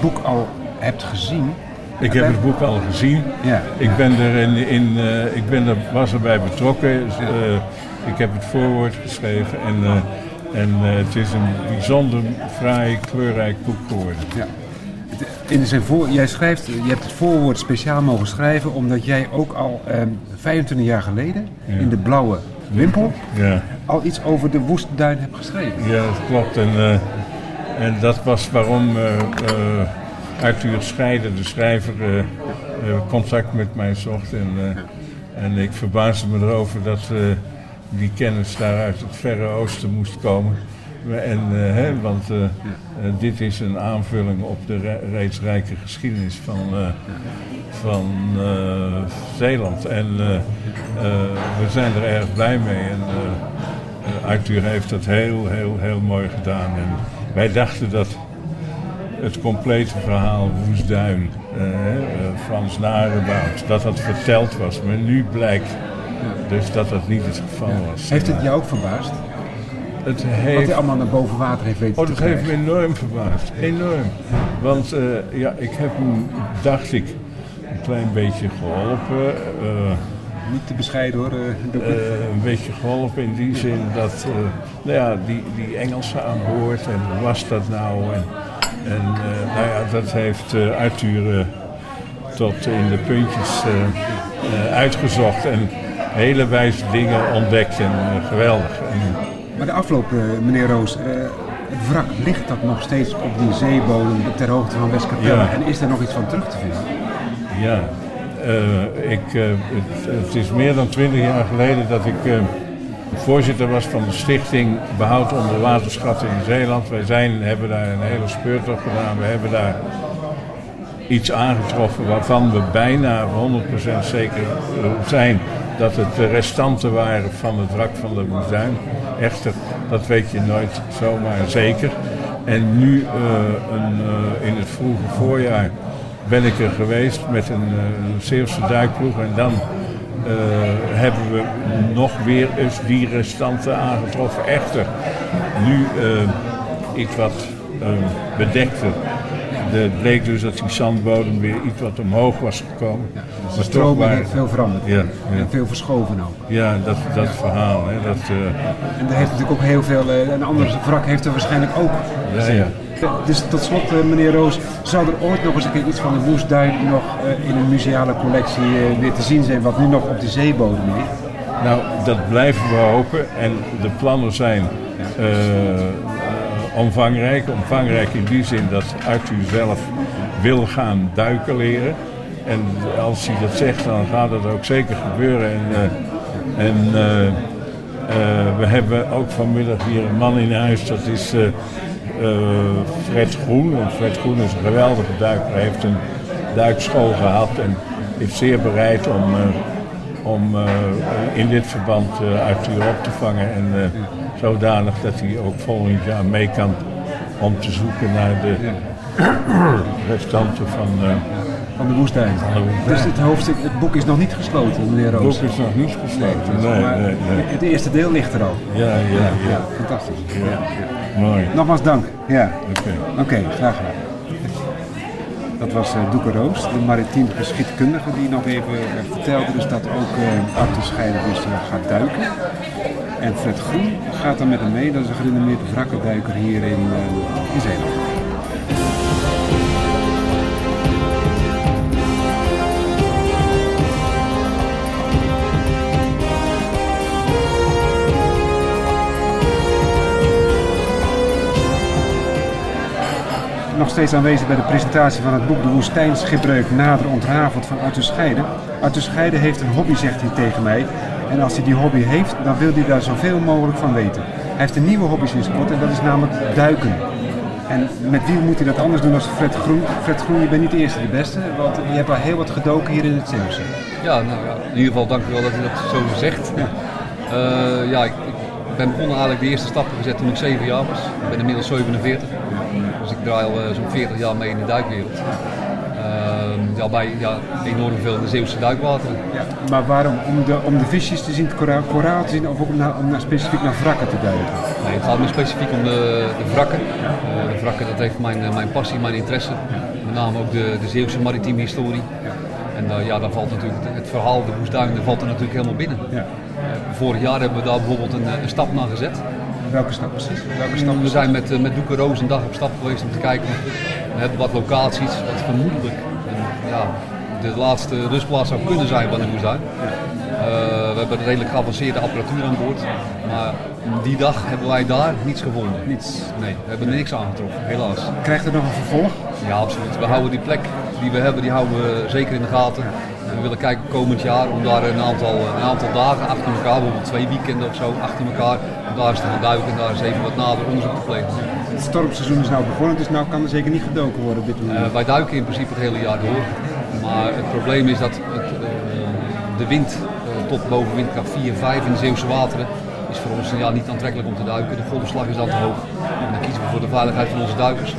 het boek al hebt gezien. Ik heb het boek al gezien. Ja. Ik ben er, in, in, eh, ik ben er, was erbij betrokken. Eh, ik heb het voorwoord geschreven en, eh, en het is een bijzonder fraai, kleurrijk boek geworden. Ja. In zijn voor, jij schrijft, je hebt het voorwoord speciaal mogen schrijven omdat jij ook al ehm 25 jaar geleden Ja. in de blauwe wimpel Ja. al iets over de woestduin hebt geschreven. Ja, dat klopt. En, en dat was waarom eh, eh, Arthur Scheider, de schrijver, eh, contact met mij zocht. En, en ik verbaasde me erover dat die kennis daar uit het Verre Oosten moest komen. En, want dit is een aanvulling op de re- reeds rijke geschiedenis van, van Zeeland. En we zijn er erg blij mee. En, Arthur heeft dat heel, heel, heel mooi gedaan. En wij dachten dat het complete verhaal Woestduin, eh, eh, Frans Narebout, dat dat verteld was. Maar nu blijkt dus dat dat niet het geval was. Heeft het jou ook verbaasd? Het Wat heeft hij allemaal naar boven water heeft weten Oh, dat heeft me enorm verbaasd. Enorm. Want eh, ja, ik heb hem, dacht ik, een klein beetje geholpen. eh, Niet te bescheiden hoor. eh, eh, een beetje geholpen in die zin dat, eh, nou ja, die, die Engelsen aan boord en hoe was dat nou? En, en nou ja, dat heeft Arthur tot in de puntjes uitgezocht en hele wijze dingen ontdekt en geweldig. En, Maar de afloop, meneer Roos, het wrak, ligt dat nog steeds op die zeebodem ter hoogte van Westkapelle? Ja. En is er nog iets van terug te vinden? Ja, eh, ik, eh, het, is meer dan twintig jaar geleden dat ik eh, voorzitter was van de stichting Behoud onder waterschatten in Zeeland. Wij zijn, hebben daar een hele speurtocht gedaan. We hebben daar iets aangetroffen waarvan we bijna 100% zeker zijn dat het de restanten waren van het wrak van de Woestduin. Echter, dat weet je nooit zomaar zeker. En nu een, in het vroege voorjaar ben ik er geweest met een, eh, Zeeuwse duikploeg en dan eh, hebben we nog weer eens die restanten aangetroffen. Echter, nu eh, iets wat eh, bedekter. Het bleek dus dat die zandbodem weer iets wat omhoog was gekomen. De Maar toch stroming waren- heeft veel veranderd. Ja, ja. En veel verschoven ook. Ja, dat, dat verhaal. Hè, dat, En er heeft natuurlijk ook heel veel, een ander wrak heeft er waarschijnlijk ook. ja, ja. Dus tot slot, eh, meneer Roos, zou er ooit nog eens een keer iets van de Woestduin nog eh, in een museale collectie eh, weer te zien zijn, wat nu nog op de zeebodem ligt? Nou, dat blijven we hopen. En de plannen zijn omvangrijk. Omvangrijk in die zin dat Arthur zelf wil gaan duiken leren. En als hij dat zegt, dan gaat dat ook zeker gebeuren. En, en we hebben ook vanmiddag hier een man in huis, dat is Fred Groen. En Fred Groen is een geweldige duiker. Hij heeft een duikschool gehad en is zeer bereid om, eh, om eh, in dit verband eh Arthur op te vangen. En eh, zodanig dat hij ook volgend jaar mee kan om te zoeken naar de restanten van eh, Van de woestijn. woestijn. Dus het, hoofdstuk, het boek is nog niet gesloten, meneer Het Roos. boek is nog niet gesloten. Nee, maar nee, nee. Het eerste deel ligt er al. Ja, ja, ja. Fantastisch. Ja. Mooi. Nogmaals dank. Ja. Oké. Oké, graag gedaan. Dat was eh Doeke Roos, de maritiem geschiedkundige, die nog even eh, vertelde dus dat ook eh Arthur Scheider dus gaat duiken. En Fred Groen gaat dan met hem mee, dat is een gerenommeerde wrakkenduiker hier in, in Zeeland. Nog steeds aanwezig bij de presentatie van het boek De Woestijnschipbreuk nader ontrafeld van Arthur Scheide. Arthur Scheide heeft een hobby, zegt hij tegen mij. En als hij die hobby heeft, dan wil hij daar zoveel mogelijk van weten. Hij heeft een nieuwe hobby sinds kort en dat is namelijk duiken. En met wie moet hij dat anders doen dan Fred Groen? Fred Groen, je bent niet de eerste de beste, want je hebt al heel wat gedoken hier in het Zeeuwse. Ja, nou ja, in ieder geval dank u wel dat u dat zo zegt. Eh, ja, ik, ik ben begonnen eigenlijk de eerste stappen gezet toen ik 7 jaar was. Ik ben inmiddels 47. Dus ik draai al eh, zo'n 40 jaar mee in de duikwereld. Ja, bij ja, enorm veel in de Zeeuwse duikwateren. Ja, maar waarom? Om de, om de visjes te zien, het koraal, koraal te zien of ook om, naar, om naar, specifiek naar wrakken te duiken? Nee, het gaat me specifiek om de, de wrakken. Eh, de wrakken, dat heeft mijn, eh, mijn passie, mijn interesse. Met name ook de, de Zeeuwse maritieme historie. En ja, daar valt natuurlijk het, het verhaal, de Woestduinen, valt er natuurlijk helemaal binnen. Ja. Vorig jaar hebben we daar bijvoorbeeld een, een stap naar gezet. Welke stap precies? Welke stap We zijn met, eh, met Doeke Roos een dag op stap geweest om te kijken. We hebben wat locaties, wat vermoedelijk en, ja, de laatste rustplaats zou kunnen zijn van de woestijn. Eh, we hebben redelijk geavanceerde apparatuur aan boord. Maar die dag hebben wij daar niets gevonden. Niets. Nee, we hebben niks aangetroffen, helaas. Krijgt het nog een vervolg? Ja, absoluut. We houden die plek die we hebben, die houden we zeker in de gaten. En we willen kijken komend jaar om daar een aantal, een aantal dagen achter elkaar, bijvoorbeeld twee weekenden of zo, achter elkaar, om daar eens te gaan duiken en daar eens even wat nader onderzoek te plegen. Het stormseizoen is nou begonnen, dus nou kan er zeker niet gedoken worden op dit moment. Eh, wij duiken in principe het hele jaar door. Maar het probleem is dat het, eh, de wind eh, tot boven windkracht 4, 5 in de Zeeuwse wateren is voor ons ja, niet aantrekkelijk om te duiken. De golfslag is dan te hoog. En dan kiezen we voor de veiligheid van onze duikers.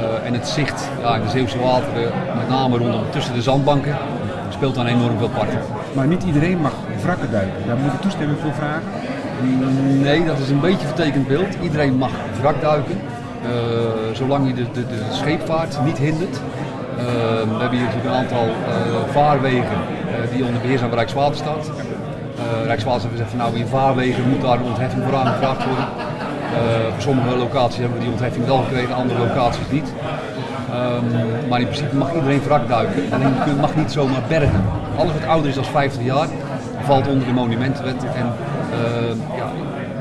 Eh, en het zicht ja, in de Zeeuwse wateren, met name rondom tussen de zandbanken, speelt dan enorm veel part. Maar niet iedereen mag wrakken duiken. Daar moet je toestemming voor vragen. Nee, dat is een beetje een vertekend beeld. Iedereen mag wrak duiken, eh, zolang je de, de, de scheepvaart niet hindert. Eh, we hebben hier natuurlijk een aantal vaarwegen die onder beheer zijn van Rijkswaterstaat. Rijkswaterstaat zegt van nou in vaarwegen moet daar een ontheffing voor aangevraagd worden. Eh, voor sommige locaties hebben we die ontheffing wel gekregen, andere locaties niet. Ehm, maar in principe mag iedereen wrak duiken, alleen je mag niet zomaar bergen. Alles wat ouder is dan 50 jaar valt onder de monumentenwet en ehm, ja,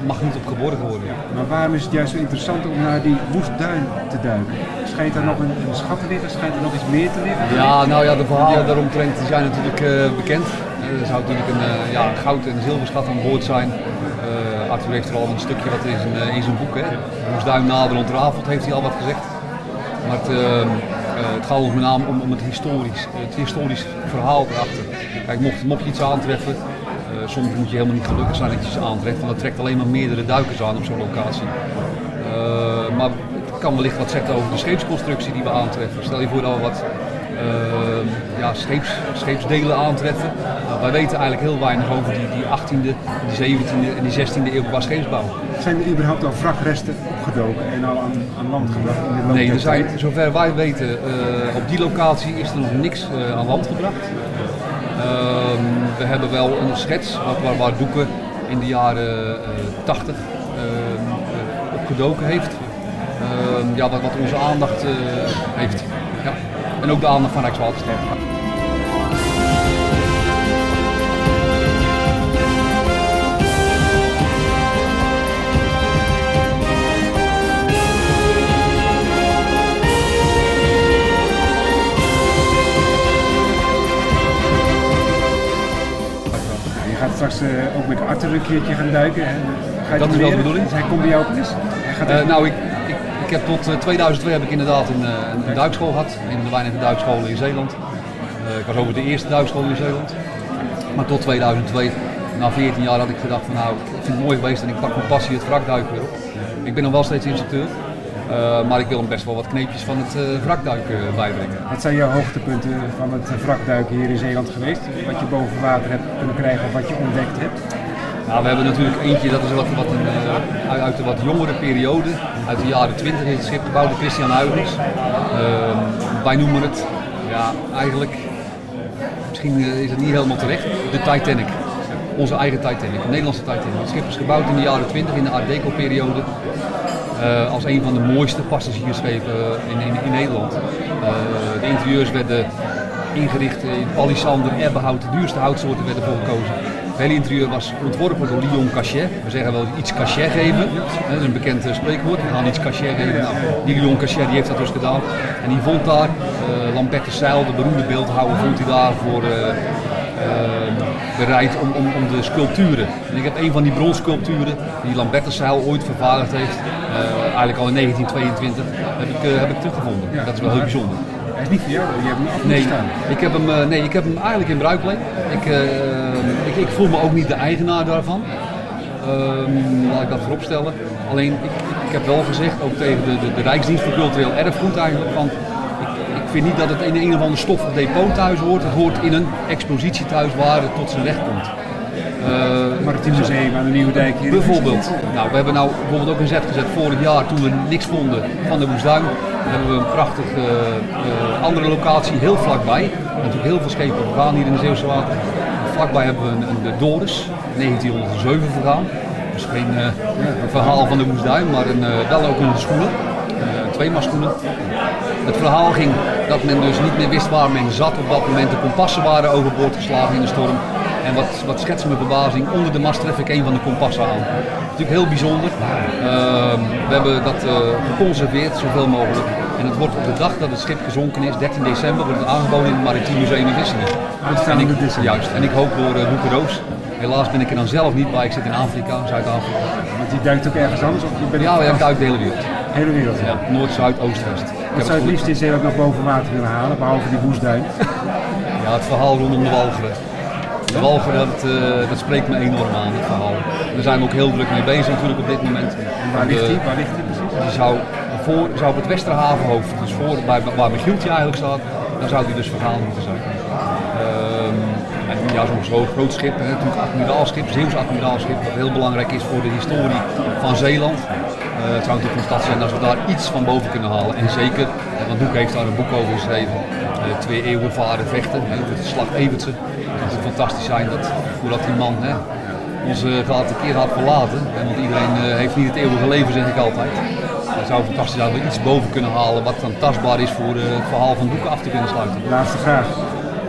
mag niet op geborgen worden. Maar waarom is het juist zo interessant om naar die woestduin te duiken? Schijnt er nog een, een schat te liggen? Schijnt er nog iets meer te liggen? Ja, nou ja, de verhalen daaromtrent zijn natuurlijk eh, bekend. Eh, er zou natuurlijk een, eh, ja, goud en zilverschat aan boord zijn. Eh Arthur heeft er al een stukje wat in zijn, eh, in zijn boek. Hè. Moesduin nader ontrafeld heeft hij al wat gezegd. Maar het, eh, eh, gaat ons met name om, om het, historisch, het historisch verhaal erachter. Kijk, mocht, mocht je iets aantreffen, eh, soms moet je helemaal niet gelukkig zijn dat je iets aantreft. Want dat trekt alleen maar meerdere duikers aan op zo'n locatie. Eh, maar het kan wellicht wat zeggen over de scheepsconstructie die we aantreffen. Stel je voor dat we wat eh, ja, scheeps, scheepsdelen aantreffen. Nou, wij weten eigenlijk heel weinig over die, die 18e, die 17e en die 16e eeuw qua scheepsbouw. Zijn er überhaupt al wrakresten opgedoken en al aan, aan land gebracht in de Nee, er zijn, zover wij weten, eh, op die locatie is er nog niks eh, aan land gebracht. Ehm, we hebben wel een schets waar, waar, waar Doeken in de jaren eh 80 ehm, eh, opgedoken heeft. Ehm, ja, wat, wat onze aandacht eh, heeft. En ook de aandacht van Rijkswaterstaat. Je gaat straks eh, ook met Arthur een keertje gaan duiken. En, ga je Dat is wel de bedoeling. Dus hij komt bij jou op les. Eh, nou, ik, ik, heb tot eh, 2002 heb ik inderdaad een, eh, een duikschool gehad. Een van de weinige duikscholen in Zeeland. Eh, ik was over de eerste duikschool in Zeeland. Maar tot 2002, na 14 jaar, had ik gedacht van nou, ik vind het mooi geweest en ik pak mijn passie het wrakduiken weer op. Ik ben nog wel steeds instructeur. eh, maar ik wil hem best wel wat kneepjes van het eh, wrakduiken bijbrengen. Wat zijn jouw hoogtepunten van het eh, wrakduiken hier in Zeeland geweest? Wat je boven water hebt kunnen krijgen of wat je ontdekt hebt? Nou, we hebben natuurlijk eentje, dat is wat, wat een, eh, uit, de wat jongere periode, uit de jaren 20 is het schip gebouwd door Christian Huygens. Ehm, wij noemen het, ja, eigenlijk, misschien eh, is het niet helemaal terecht, de Titanic. Onze eigen Titanic, de Nederlandse Titanic. Het schip is gebouwd in de jaren 20, in de Art Deco periode. eh, als een van de mooiste passagiersschepen in, in, in Nederland. De interieurs werden ingericht in palissander, ebbenhout, de duurste houtsoorten werden voor gekozen. Hele interieur was ontworpen door Lyon Cachet. We zeggen wel iets cachet geven. Dat is een bekend eh, spreekwoord. We gaan iets cachet geven. Nou, die Lyon Cachet die heeft dat dus gedaan. En die vond daar, uh, Lambert de Seil, de beroemde beeldhouwer, vond hij daar voor eh, eh, bereid om, om, om de sculpturen. En ik heb een van die bronsculpturen die Lambert de Seil ooit vervaardigd heeft, eh, eigenlijk al in 1922, heb ik, eh, heb ik teruggevonden. dat is wel heel bijzonder. Hij is niet voor jou, je hebt hem af Nee, staan. ik heb hem, eh, nee, ik heb hem eigenlijk in bruikleen. Ik, eh, ik, ik voel me ook niet de eigenaar daarvan. Ehm, laat ik dat vooropstellen. Alleen, ik, ik heb wel gezegd, ook tegen de, de, de Rijksdienst voor Cultureel Erfgoed eigenlijk, van, ik, ik vind niet dat het in een of ander stoffig depot thuis hoort. Het hoort in een expositietuis waar het tot zijn recht komt. Uh, Maritiem Museum aan de Nieuwe Dijk hier. Bijvoorbeeld. Nou, we hebben nou bijvoorbeeld ook een zet gezet vorig jaar toen we niks vonden van de Woestduin. Hebben we een prachtige uh, andere locatie heel vlakbij. Natuurlijk heel veel schepen vergaan hier in de Zeeuwse water. Vlakbij hebben we een, de Doris, 1907 vergaan. Dus geen uh, verhaal van de Woestduin, maar een, wel ook een schoenen. twee schoenen. Het verhaal ging dat men dus niet meer wist waar men zat. Op dat moment de kompassen waren overboord geslagen in de storm. En wat, wat schetst mijn verbazing, onder de mast tref ik een van de kompassen aan. Natuurlijk heel bijzonder. Ehm, we hebben dat uh, geconserveerd zoveel mogelijk. En het wordt op de dag dat het schip gezonken is, 13 december, wordt het aangeboden in het Maritiem Museum in Vissingen. En ik, juist, en ik hoop door uh, Boeke Roos. Helaas ben ik er dan zelf niet bij, ik zit in Afrika, Zuid-Afrika. Want die duikt ook ergens anders? Of je ja, ik duik de hele wereld. Hele wereld? Ja, Noord, Zuid, Oost, West. Wat zou het liefst in Zeeland nog boven water willen halen, behalve die woestduin? ja, het verhaal rondom de walgeren. De walger, dat, uh, dat spreekt me enorm aan, het verhaal. Daar zijn we ook heel druk mee bezig natuurlijk op dit moment. En waar ligt die? Waar ligt die precies? Die zou, voor, zou op het Westerhavenhoofd, dus voor, bij, waar Michieltje eigenlijk staat, dan zou die dus vergaan moeten zijn. En ja, zo'n zo groot schip, hè, natuurlijk admiraalschip, Zeeuws admiraalschip, wat heel belangrijk is voor de historie van Zeeland. Uh, het zou natuurlijk een stad zijn als we daar iets van boven kunnen halen. En zeker, want Hoek heeft daar een boek over geschreven. Uh, twee eeuwen varen vechten, hè, de slag Evertse. Het zou fantastisch zijn dat, hoe dat die man hè, onze gaat keer gaat verlaten. Hè, want iedereen uh, heeft niet het eeuwige leven, zeg ik altijd. Het zou fantastisch zijn dat we iets boven kunnen halen wat dan tastbaar is voor het verhaal van boeken af te kunnen sluiten. Laatste vraag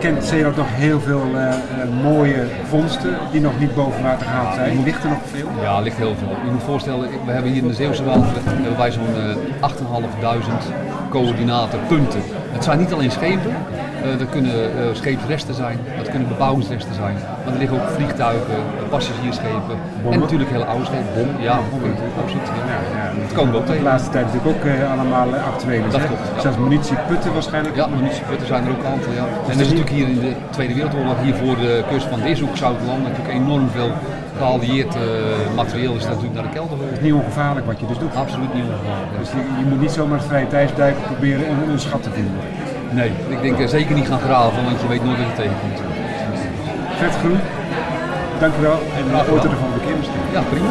kent Zeeland nog heel veel uh, uh, mooie vondsten die nog niet boven water gehaald zijn. Ligt er nog veel? Ja, ligt heel veel. Je moet voorstellen, we hebben hier in de Zeeuwse hebben wij zo'n uh, 8.500 coördinatenpunten. Het zijn niet alleen schepen, uh, dat kunnen uh, scheepsresten zijn, dat kunnen bebouwingsresten zijn. Maar er liggen ook vliegtuigen, passagiersschepen en natuurlijk hele oude schepen. Bom, ja, absoluut. Ja. Ja, dat ook tegen. De laatste tijd natuurlijk ook uh, allemaal actueel. Dat klopt. Ja. Zelfs munitieputten waarschijnlijk. Ja, munitieputten zijn er ook een aantal. Ja. En er is natuurlijk hier in de Tweede Wereldoorlog, hier voor de kust van Dishoek, Zuid-Land, natuurlijk enorm veel geallieerd uh, materieel is natuurlijk naar de kelder Het is niet ongevaarlijk wat je dus doet. Absoluut niet ongevaarlijk. Dus je, je, moet niet zomaar vrije tijdsduiken proberen een, een schat te vinden. Nee, ik denk uh, zeker niet gaan graven, want je weet nooit wat je tegenkomt. Vet groen. Dank u wel en de volgende keer misschien. Ja, prima.